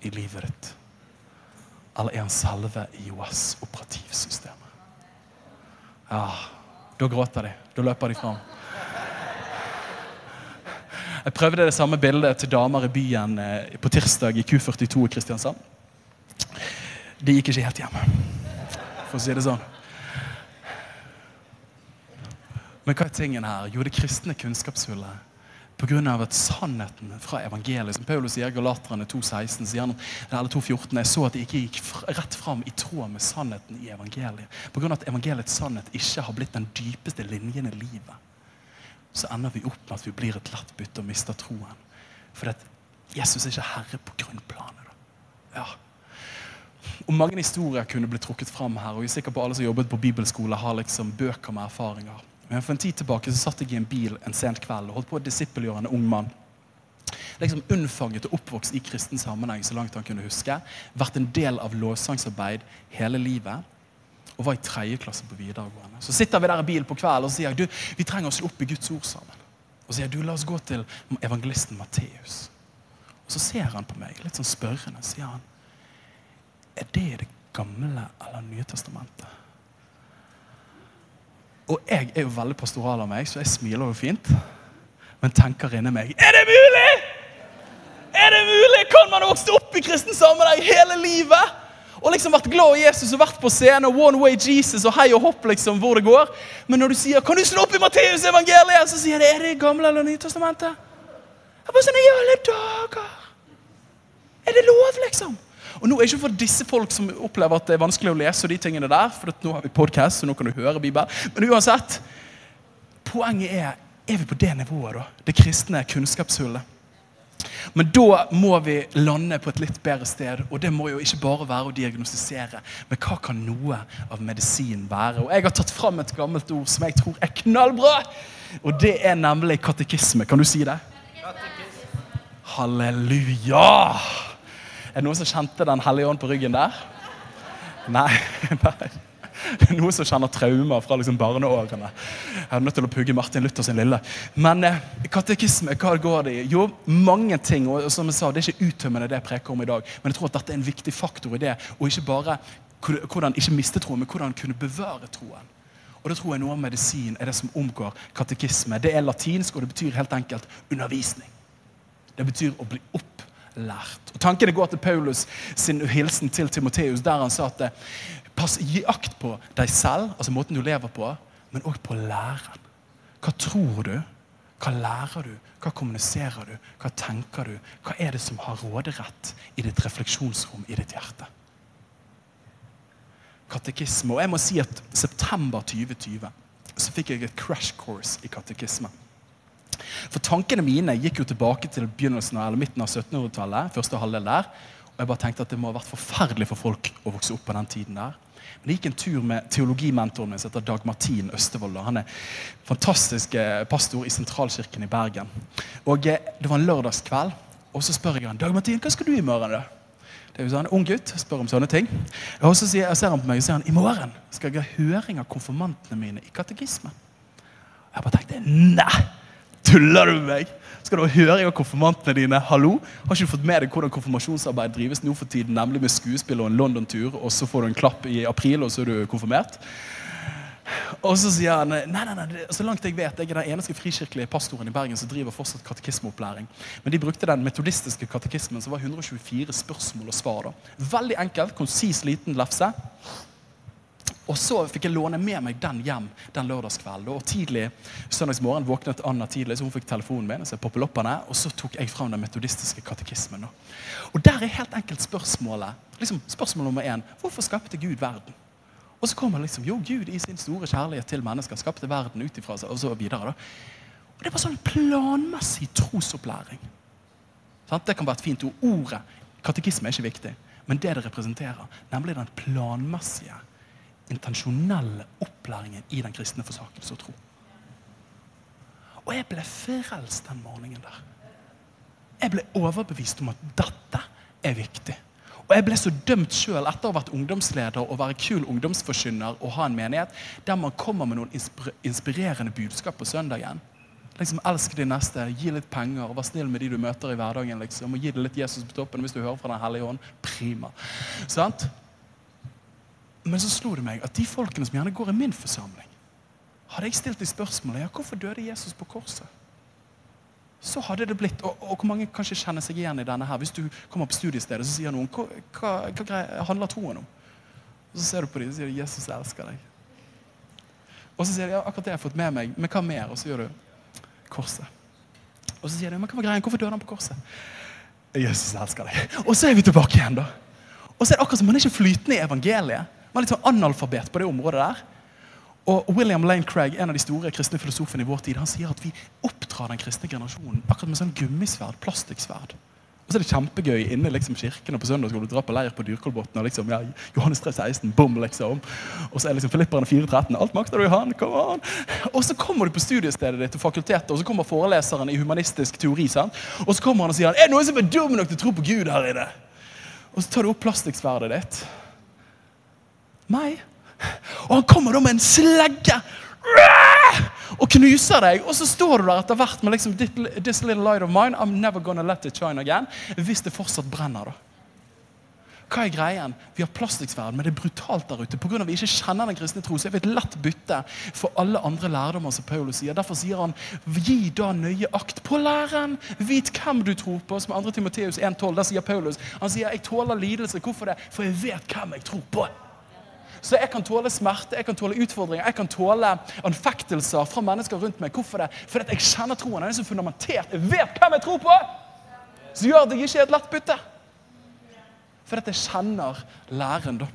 i livet ditt? Eller er han salve i IOS-operativsystemet? Ja, da gråter de. Da løper de fram. Jeg prøvde det samme bildet til damer i byen eh, på tirsdag i Q42 i Kristiansand. De gikk ikke helt hjem, for å si det sånn. Men hva er tingen her? Jo, det kristne kunnskapshullet. Pga. at sannheten fra evangeliet Som Paulus sier Galaterne 2,16 sier han, eller 2,14 Jeg så at det ikke gikk rett fram i tråd med sannheten i evangeliet. Pga. at evangeliets sannhet ikke har blitt den dypeste linjen i livet, så ender vi opp med at vi blir et lett bytte og mister troen. For at Jesus er ikke herre på grunnplanet. Da. Ja. Og Mange historier kunne blitt trukket fram her. og jeg er sikker på Alle som jobbet på bibelskole, har liksom bøker med erfaringer. Men For en tid tilbake så satt jeg i en bil en sent kveld og holdt på å disippelgjøre en ung mann. Liksom Unnfanget og oppvokst i kristen sammenheng så langt han kunne huske. Vært en del av lovsangsarbeid hele livet. Og var i tredje klasse på videregående. Så sitter vi der i bilen på kveld og sier du, vi trenger å slå opp i Guds ord sammen. Og sier du, la oss gå til evangelisten Matteus. Og så ser han på meg litt sånn spørrende. sier han, Er det i det gamle eller nye testamentet? Og jeg er jo veldig pastoral av meg, så jeg smiler jo fint. Men tenker inni meg Er det mulig?! Er det mulig?! Kan man vokse opp i kristen sammenheng hele livet? Og liksom vært glad i Jesus og vært på scenen og One Way Jesus og hei og hopp liksom hvor det går. Men når du sier 'Kan du slå opp i Matteus evangeliet?' så sier jeg 'Er det gamle eller nye testamentet?' Jeg bare sånn, I alle dager! Er det lov, liksom? Og nå er det ikke for disse folk som opplever at det er vanskelig å lese og de tingene der, for at nå har vi podcast, så nå kan du høre Bibelen. Men uansett, poenget er er vi på det nivået, da? Det kristne kunnskapshullet. Men da må vi lande på et litt bedre sted. Og det må jo ikke bare være å diagnostisere, men hva kan noe av medisin være? Og Jeg har tatt fram et gammelt ord som jeg tror er knallbra. Og det er nemlig katekisme. Kan du si det? Halleluja! Er det noen som kjente Den hellige ånd på ryggen der? Nei. Det er noen som kjenner traumer fra liksom barneårene. Jeg er nødt til å pugge Martin Luther sin lille. Men eh, katekisme, hva går det i? Jo, mange ting. og som jeg sa, Det er ikke uttømmende det jeg preker om i dag. Men jeg tror at dette er en viktig faktor i det. Og ikke bare hvordan ikke miste troen, men hvordan kunne bevare troen. Og da tror jeg noe av medisin er det som omgår katekisme. Det er latinsk, og det betyr helt enkelt undervisning. Det betyr å bli opplært. Og Tankene går til Paulus sin hilsen til Timoteus, der han sa at pass, gi akt på deg selv, altså måten du lever på, men òg på læren. Hva tror du? Hva lærer du? Hva kommuniserer du? Hva tenker du? Hva er det som har råderett i ditt refleksjonsrom, i ditt hjerte? Katekisme. Og jeg må si at september 2020 så fikk jeg et crash course i katekisme. For tankene mine gikk jo tilbake til begynnelsen av, eller midten av 1700-tallet. første halvdel der, og jeg bare tenkte at Det må ha vært forferdelig for folk å vokse opp på den tiden. der. Men jeg gikk en tur med teologimentoren min som heter Dag Martin Østevold. Han er fantastisk eh, pastor i Sentralkirken i Bergen. Og eh, Det var en lørdagskveld, og så spør jeg han Dag Martin, hva skal du i morgen. da? Det er jo sånn, Ung gutt spør om sånne ting. Og så sier, ser han på meg og sier han, i morgen skal jeg ha høring av konfirmantene mine i katekismen. Jeg bare tenkte nei! Tuller du med meg? Skal du høre av konfirmantene dine? Hallo? Har ikke du fått med deg hvordan konfirmasjonsarbeid drives nå for tiden? Nemlig med skuespill og en London-tur, og så får du en klapp i april, og så er du konfirmert? Og så sier han nei, nei, nei, så langt jeg vet, jeg er den eneste frikirkelige pastoren i Bergen som driver fortsatt katekismeopplæring. Men de brukte den metodistiske katekismen, som var 124 spørsmål og svar. da. Veldig enkelt, konsis, liten lefse. Og så fikk jeg låne med meg den hjem den lørdagskvelden. Og tidlig søndagsmorgen våknet Anna tidlig, så hun fikk telefonen min. så jeg oppene, Og så tok jeg fram den metodistiske katekismen. Og der er helt enkelt spørsmålet liksom spørsmål nummer én. Hvorfor skapte Gud verden? Og så kommer liksom, jo, Gud i sin store kjærlighet til mennesker skapte verden ut ifra seg, og så videre. da. Og Det var sånn planmessig trosopplæring. Sånn? Det kan være et fint ord. Ordet katekisme er ikke viktig, men det det representerer, nemlig den planmessige intensjonelle opplæringen i den kristne forsakelse og tro. Og jeg ble frelst den morgenen der. Jeg ble overbevist om at dette er viktig. Og jeg ble så dømt sjøl etter å ha vært ungdomsleder og være kul ungdomsforkynner og ha en menighet der man kommer med noen inspirerende budskap på søndagen. Liksom, Elsk din neste, gi litt penger, og vær snill med de du møter i hverdagen. liksom, og Gi det litt Jesus på toppen hvis du hører fra Den hellige ånd. Prima. Sant? Men så slo det meg at de folkene som gjerne går i min forsamling, hadde jeg stilt de spørsmålet ja, hvorfor døde Jesus på korset, så hadde det blitt Og, og hvor mange kanskje kjenner seg igjen i denne her? Hvis du kommer på studiestedet, så sier noen hva, hva, hva handler troen om? Og Så ser du på dem og sier Jesus elsker deg. Og så sier de ja, akkurat det jeg har fått med meg. Men hva mer? Og så gjør du korset. Og så sier de men hva var greia? Hvorfor døde han på korset? Jesus elsker deg. Og så er vi tilbake igjen, da. Og så er det akkurat som man er ikke flytende i evangeliet var litt sånn analfabet på det området der. Og William Lane Craig, en av de store kristne filosofene i vår tid, han sier at vi oppdrar den kristne generasjonen akkurat med sånn gummisverd, plastikksverd. Og så er det kjempegøy inne liksom kirken og på søndagsskolen. dra på leir på Dyrkolbotn. Og liksom, ja, Johannes 3, 16, bom, liksom. Og så er liksom Filipperne 4.13. Alt makter du i han, come on. Og så kommer du på studiestedet ditt og fakultetet, og så kommer foreleseren i humanistisk teori. sant? Og så kommer han og sier er det noen som er dum nok til å tro på Gud her inne. Og så tar du opp plastikksverdet ditt meg. Og han kommer da med en slegge og knuser deg. Og så står du der etter hvert med liksom, This little light of mine, I'm never gonna let it shine again. Hvis det fortsatt brenner, da. Hva er greien? Vi har plastikksverd, men det er brutalt der ute. Pga. vi ikke kjenner den kristne tro, så er vi et lett bytte for alle andre lærdommer. som Paulus sier. Derfor sier han gi da nøye akt på læren. Vit hvem du tror på. Som 2. Timoteus 1,12. Der sier Paulus han sier jeg tåler lidelse. Hvorfor det? For jeg vet hvem jeg tror på. Så jeg kan tåle smerte, jeg kan tåle utfordringer, jeg kan tåle anfektelser fra mennesker rundt meg. Hvorfor det? Fordi jeg kjenner troen. Den er så fundamentert. Jeg vet hvem jeg tror på! Så gjør det ikke et lett bytte. Fordi jeg kjenner læren, da.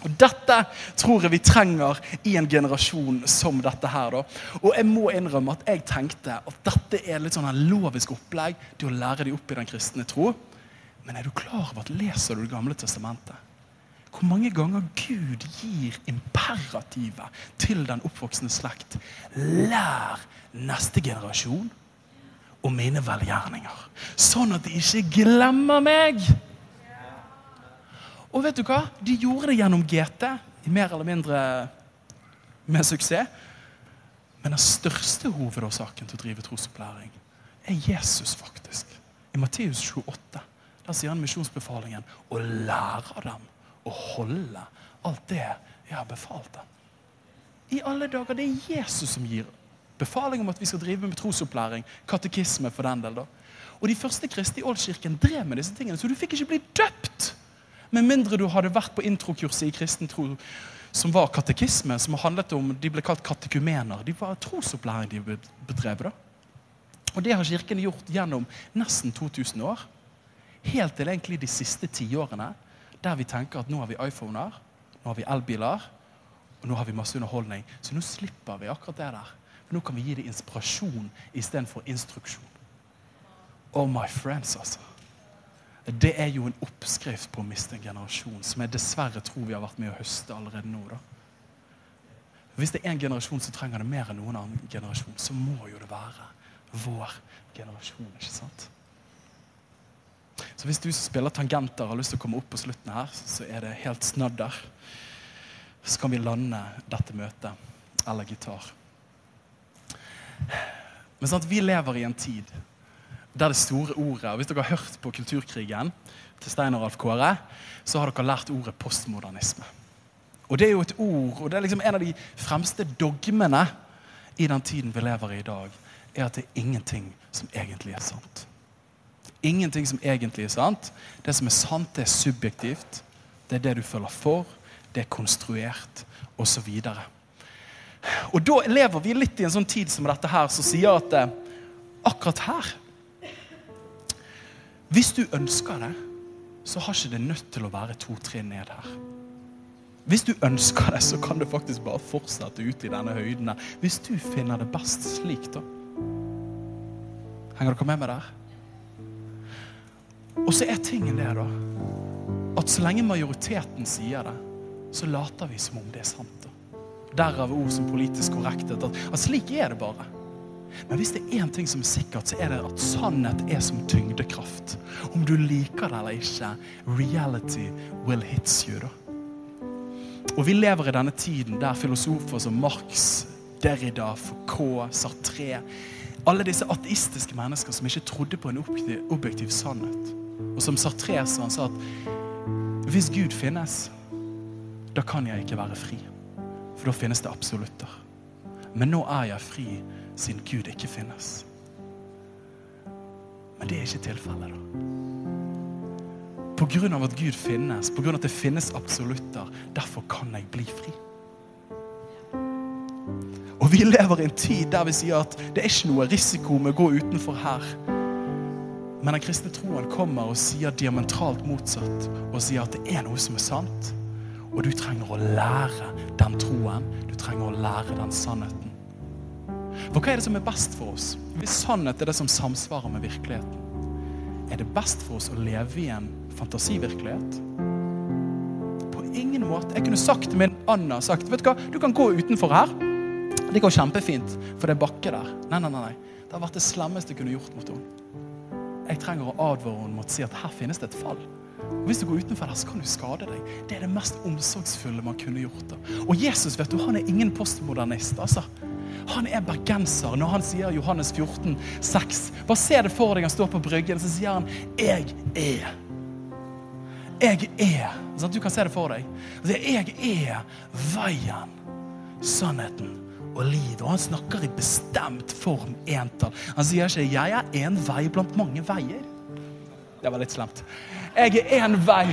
Og Dette tror jeg vi trenger i en generasjon som dette her. da. Og jeg må innrømme at jeg tenkte at dette er litt sånn en lovisk opplegg. til å lære de opp i den kristne tro. Men er du klar over at leser du Det gamle testamentet? Hvor mange ganger Gud gir imperativet til den oppvoksende slekt. Lær neste generasjon om mine velgjerninger. Sånn at de ikke glemmer meg. Og vet du hva? De gjorde det gjennom GT, mer eller mindre med suksess. Men den største hovedårsaken til å drive trosopplæring er Jesus, faktisk. I Matteus 28 der sier han misjonsbefalingen å lære dem å holde alt det jeg har befalt ham. I alle dager, Det er Jesus som gir befaling om at vi skal drive med trosopplæring. Katekisme, for den del. da. Og De første kristne i Ålkirken drev med disse tingene, så du fikk ikke bli døpt med mindre du hadde vært på introkurset i kristen tro som var katekisme, som handlet om De ble kalt katekumener. De var trosopplæring de bedrev. da. Og det har Kirken gjort gjennom nesten 2000 år. Helt til egentlig de siste tiårene, der vi tenker at nå har vi iPhoner, nå har vi elbiler, og nå har vi masse underholdning. Så nå slipper vi akkurat det der. For nå kan vi gi det inspirasjon istedenfor instruksjon. Oh my friends, altså det er jo en oppskrift på å miste en generasjon, som jeg dessverre tror vi har vært med å høste allerede nå. da. Hvis det er en generasjon som trenger det mer enn noen annen generasjon, så må jo det være vår generasjon. ikke sant? Så hvis du som spiller tangenter har lyst til å komme opp på slutten her, så er det helt snadder. Så kan vi lande dette møtet. Eller gitar. Men sant, vi lever i en tid der det store ordet og Hvis dere har hørt på Kulturkrigen til Stein og Ralf Kåre, så har dere lært ordet postmodernisme. Og Det er jo et ord, og det er liksom en av de fremste dogmene i den tiden vi lever i i dag, er at det er ingenting som egentlig er sant. Ingenting som egentlig er sant. Det som er sant, det er subjektivt. Det er det du føler for. Det er konstruert, osv. Og, og da lever vi litt i en sånn tid som dette her, som sier at eh, akkurat her hvis du ønsker det, så har ikke det nødt til å være to trinn ned her. Hvis du ønsker det, så kan du faktisk bare fortsette ut i denne høyden. Hvis du finner det best slik, da. Henger dere med meg der? Og så er tingen det, da, at så lenge majoriteten sier det, så later vi som om det er sant. da. Derav ord som politisk korrekthet. At, at slik er det bare. Men hvis det er én ting som er sikkert, så er det at sannhet er som tyngdekraft. Om du liker det eller ikke, reality will hits you. da. Og vi lever i denne tiden der filosofer som Marx, Derrida, Foucault, Sartre Alle disse ateistiske mennesker som ikke trodde på en objektiv, sannhet. Og som Sartre sa, han sa at hvis Gud finnes, da kan jeg ikke være fri. For da finnes det absolutter. Men nå er jeg fri siden Gud ikke finnes. Men det er ikke tilfellet, da. På grunn av at Gud finnes, på grunn av at det finnes absolutter, derfor kan jeg bli fri. Og vi lever i en tid der vi sier at det er ikke noe risiko med å gå utenfor her. Men den kristne troen kommer og sier diametralt motsatt og sier at det er noe som er sant. Og du trenger å lære den troen. Du trenger å lære den sannheten. For hva er det som er best for oss? Hvis sannhet er det som samsvarer med virkeligheten, er det best for oss å leve i en fantasivirkelighet? På ingen måte. Jeg kunne sagt til min Anna sagt, vet du hva, du kan gå utenfor her. Det går kjempefint, for det er bakke der. Nei, nei, nei. Det har vært det slemmeste jeg kunne gjort mot henne. Jeg trenger å advare henne mot å si at her finnes det et fall. Og Hvis du går utenfor der, så kan du skade deg. Det er det mest omsorgsfulle man kunne gjort. Da. Og Jesus vet du, han er ingen postmodernist. altså. Han er bergenser når han sier Johannes 14, 6. Bare se det for deg. Han står på bryggen, så sier han 'Jeg er'. Jeg er. Sånn, du kan se det for deg. Jeg er veien, sannheten og lide. Og han snakker i bestemt form entall. Han sier ikke 'jeg er en vei blant mange veier'. Det var litt slemt. Jeg er en vei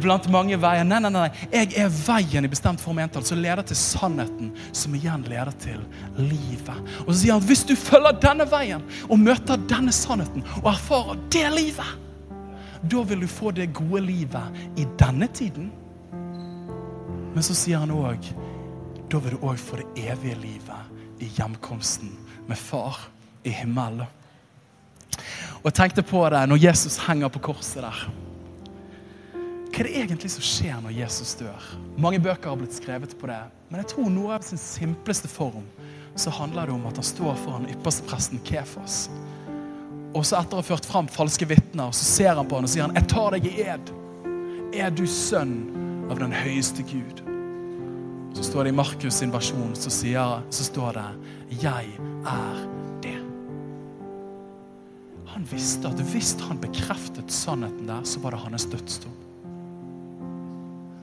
blant mange veier. Nei, nei, nei. Jeg er veien i bestemt form entall som leder til sannheten, som igjen leder til livet. Og så sier han at hvis du følger denne veien og møter denne sannheten og erfarer det livet, Da vil du få det gode livet i denne tiden. Men så sier han òg da vil du òg få det evige livet i hjemkomsten med far i himmelen. Og jeg tenkte på det når Jesus henger på korset der. Hva er det egentlig som skjer når Jesus dør? Mange bøker har blitt skrevet på det. Men jeg tror noe av sin simpleste form så handler det om at han står foran ypperstepresten Kefas. Og så etter å ha ført fram falske vitner, så ser han på han og sier han, 'Jeg tar deg i ed. Er du sønn av den høyeste Gud?' Så står det i Markus sin versjon, så, sier, så står det 'Jeg er det'. Han visste at hvis han bekreftet sannheten der, så var det hans dødsdom.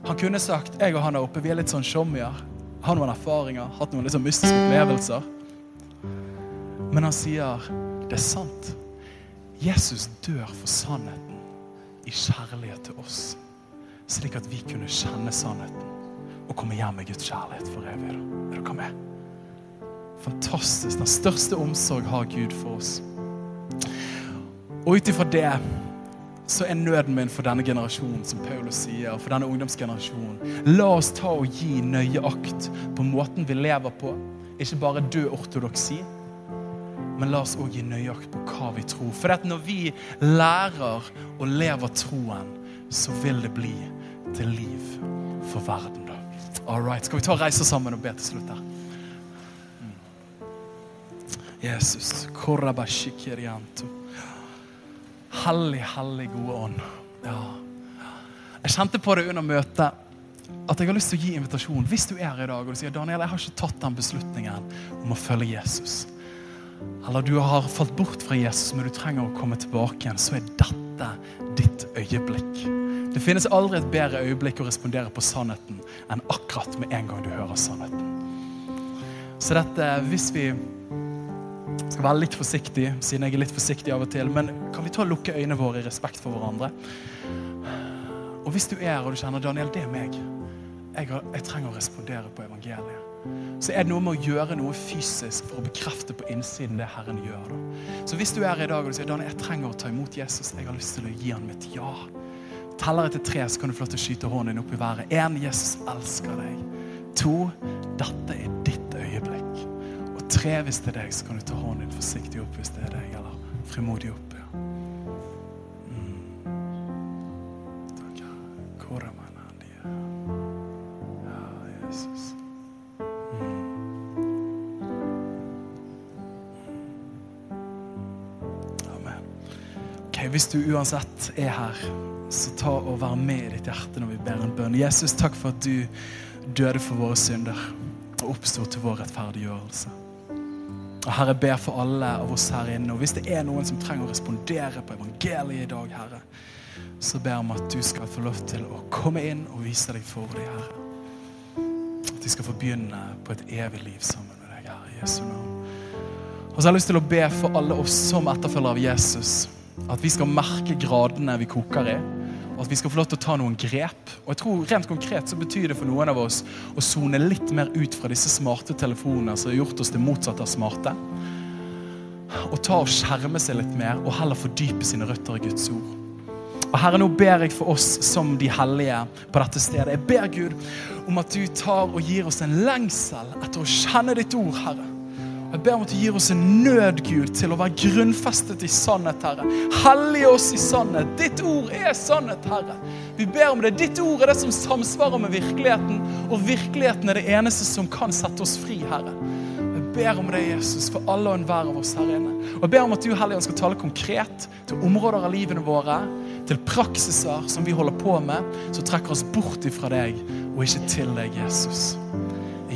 Han kunne sagt 'Jeg og han er oppe, vi er litt sånn showmier'. Har noen erfaringer, hatt noen litt sånn mystiske opplevelser. Men han sier det er sant. Jesus dør for sannheten i kjærlighet til oss, slik at vi kunne kjenne sannheten og komme hjem med Guds kjærlighet for evig. Er dere med? Fantastisk. Den største omsorg har Gud for oss. Og ut ifra det så er nøden min for denne generasjonen, som Paulus sier, for denne ungdomsgenerasjonen. La oss ta og gi nøye akt på måten vi lever på. Ikke bare død ortodoksi, men la oss òg gi nøye akt på hva vi tror. For når vi lærer og lever troen, så vil det bli til liv for verden. All right. Skal vi ta og reise sammen og be til slutt her? Jesus. Korabashikirianto. Hellig, hellig, gode ånd. Ja. Jeg kjente på det under møtet at jeg har lyst til å gi invitasjon. Hvis du er her i dag og du sier Daniel, jeg har ikke tatt den beslutningen om å følge Jesus, eller du har falt bort fra Jesus, men du trenger å komme tilbake igjen, så er dette ditt øyeblikk. Det finnes aldri et bedre øyeblikk å respondere på sannheten enn akkurat med en gang du hører sannheten. Så dette, hvis vi skal være litt forsiktig, siden jeg er litt forsiktig av og til. Men kan vi ta og lukke øynene våre i respekt for hverandre? Og hvis du er og du kjenner Daniel, det er meg. Jeg, har, jeg trenger å respondere på evangeliet. Så er det noe med å gjøre noe fysisk for å bekrefte på innsiden det Herren gjør. Da. Så hvis du er her i dag og du sier Daniel, jeg trenger å ta imot Jesus, jeg har lyst til å gi han mitt ja. Teller etter tre, så kan du få lov til å skyte hånden din opp i været. Én, Jesus elsker deg. To, dette er ditt øyeblikk. Og tre, hvis det er deg, så kan du ta hånden din forsiktig opp hvis det er deg, eller frimodig opp. Ja. Mm. Takk, Herre. Ja, Jesus. Amen. Ok, Hvis du uansett er her, så ta og vær med i ditt hjerte når vi ber en bønn. Jesus, takk for at du døde for våre synder og oppsto til vår rettferdiggjørelse. Og Herre, ber for alle av oss her inne. Og hvis det er noen som trenger å respondere på evangeliet i dag, Herre, så ber jeg om at du skal få lov til å komme inn og vise deg for dem, Herre. At de skal få begynne på et evig liv sammen med deg, Herre, i Jesu navn. Og så har jeg lyst til å be for alle oss som etterfølgere av Jesus, at vi skal merke gradene vi koker i. Og at vi skal få lov til å ta noen grep. Og jeg tror rent konkret så betyr det for noen av oss å sone litt mer ut fra disse smarte telefonene som har gjort oss det motsatte av smarte. Og ta og skjerme seg litt mer, og heller fordype sine røtter i Guds ord. Og Herre, nå ber jeg for oss som de hellige på dette stedet. Jeg ber Gud om at du tar og gir oss en lengsel etter å kjenne ditt ord, Herre. Jeg ber om at du gir oss en nød, Gud, til å være grunnfestet i sannhet, Herre. Hellige oss i sannhet. Ditt ord er sannhet, Herre. Vi ber om det. Ditt ord er det som samsvarer med virkeligheten, og virkeligheten er det eneste som kan sette oss fri, Herre. Jeg ber om det, Jesus, for alle og enhver av oss her inne. Og jeg ber om at du, Hellige skal tale konkret til områder av livene våre, til praksiser som vi holder på med, som trekker oss bort ifra deg, og ikke til deg, Jesus.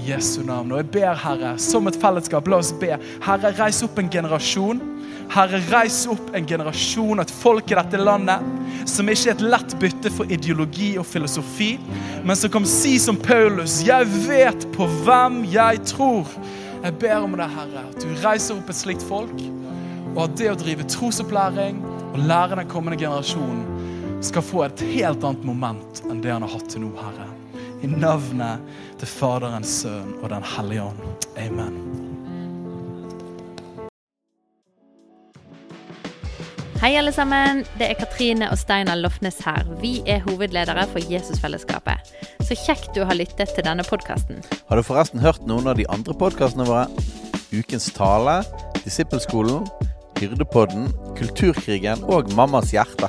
Jesu navn. Og jeg ber, Herre, som et fellesskap, la oss be. Herre, reis opp en generasjon. Herre, reis opp en generasjon, et folk i dette landet, som ikke er et lett bytte for ideologi og filosofi, men som kan si som Paulus, jeg vet på hvem jeg tror. Jeg ber om det, Herre, at du reiser opp et slikt folk, og at det å drive trosopplæring og lære den kommende generasjonen skal få et helt annet moment enn det han har hatt til nå, Herre. I navnet til Faderens Sønn og Den hellige ånd. Amen. Hei, alle sammen. Det er Katrine og Steinar Lofnes her. Vi er hovedledere for Jesusfellesskapet. Så kjekt du har lyttet til denne podkasten. Har du forresten hørt noen av de andre podkastene våre? Ukens tale, Disippelskolen, Hyrdepodden, Kulturkrigen og Mammas hjerte.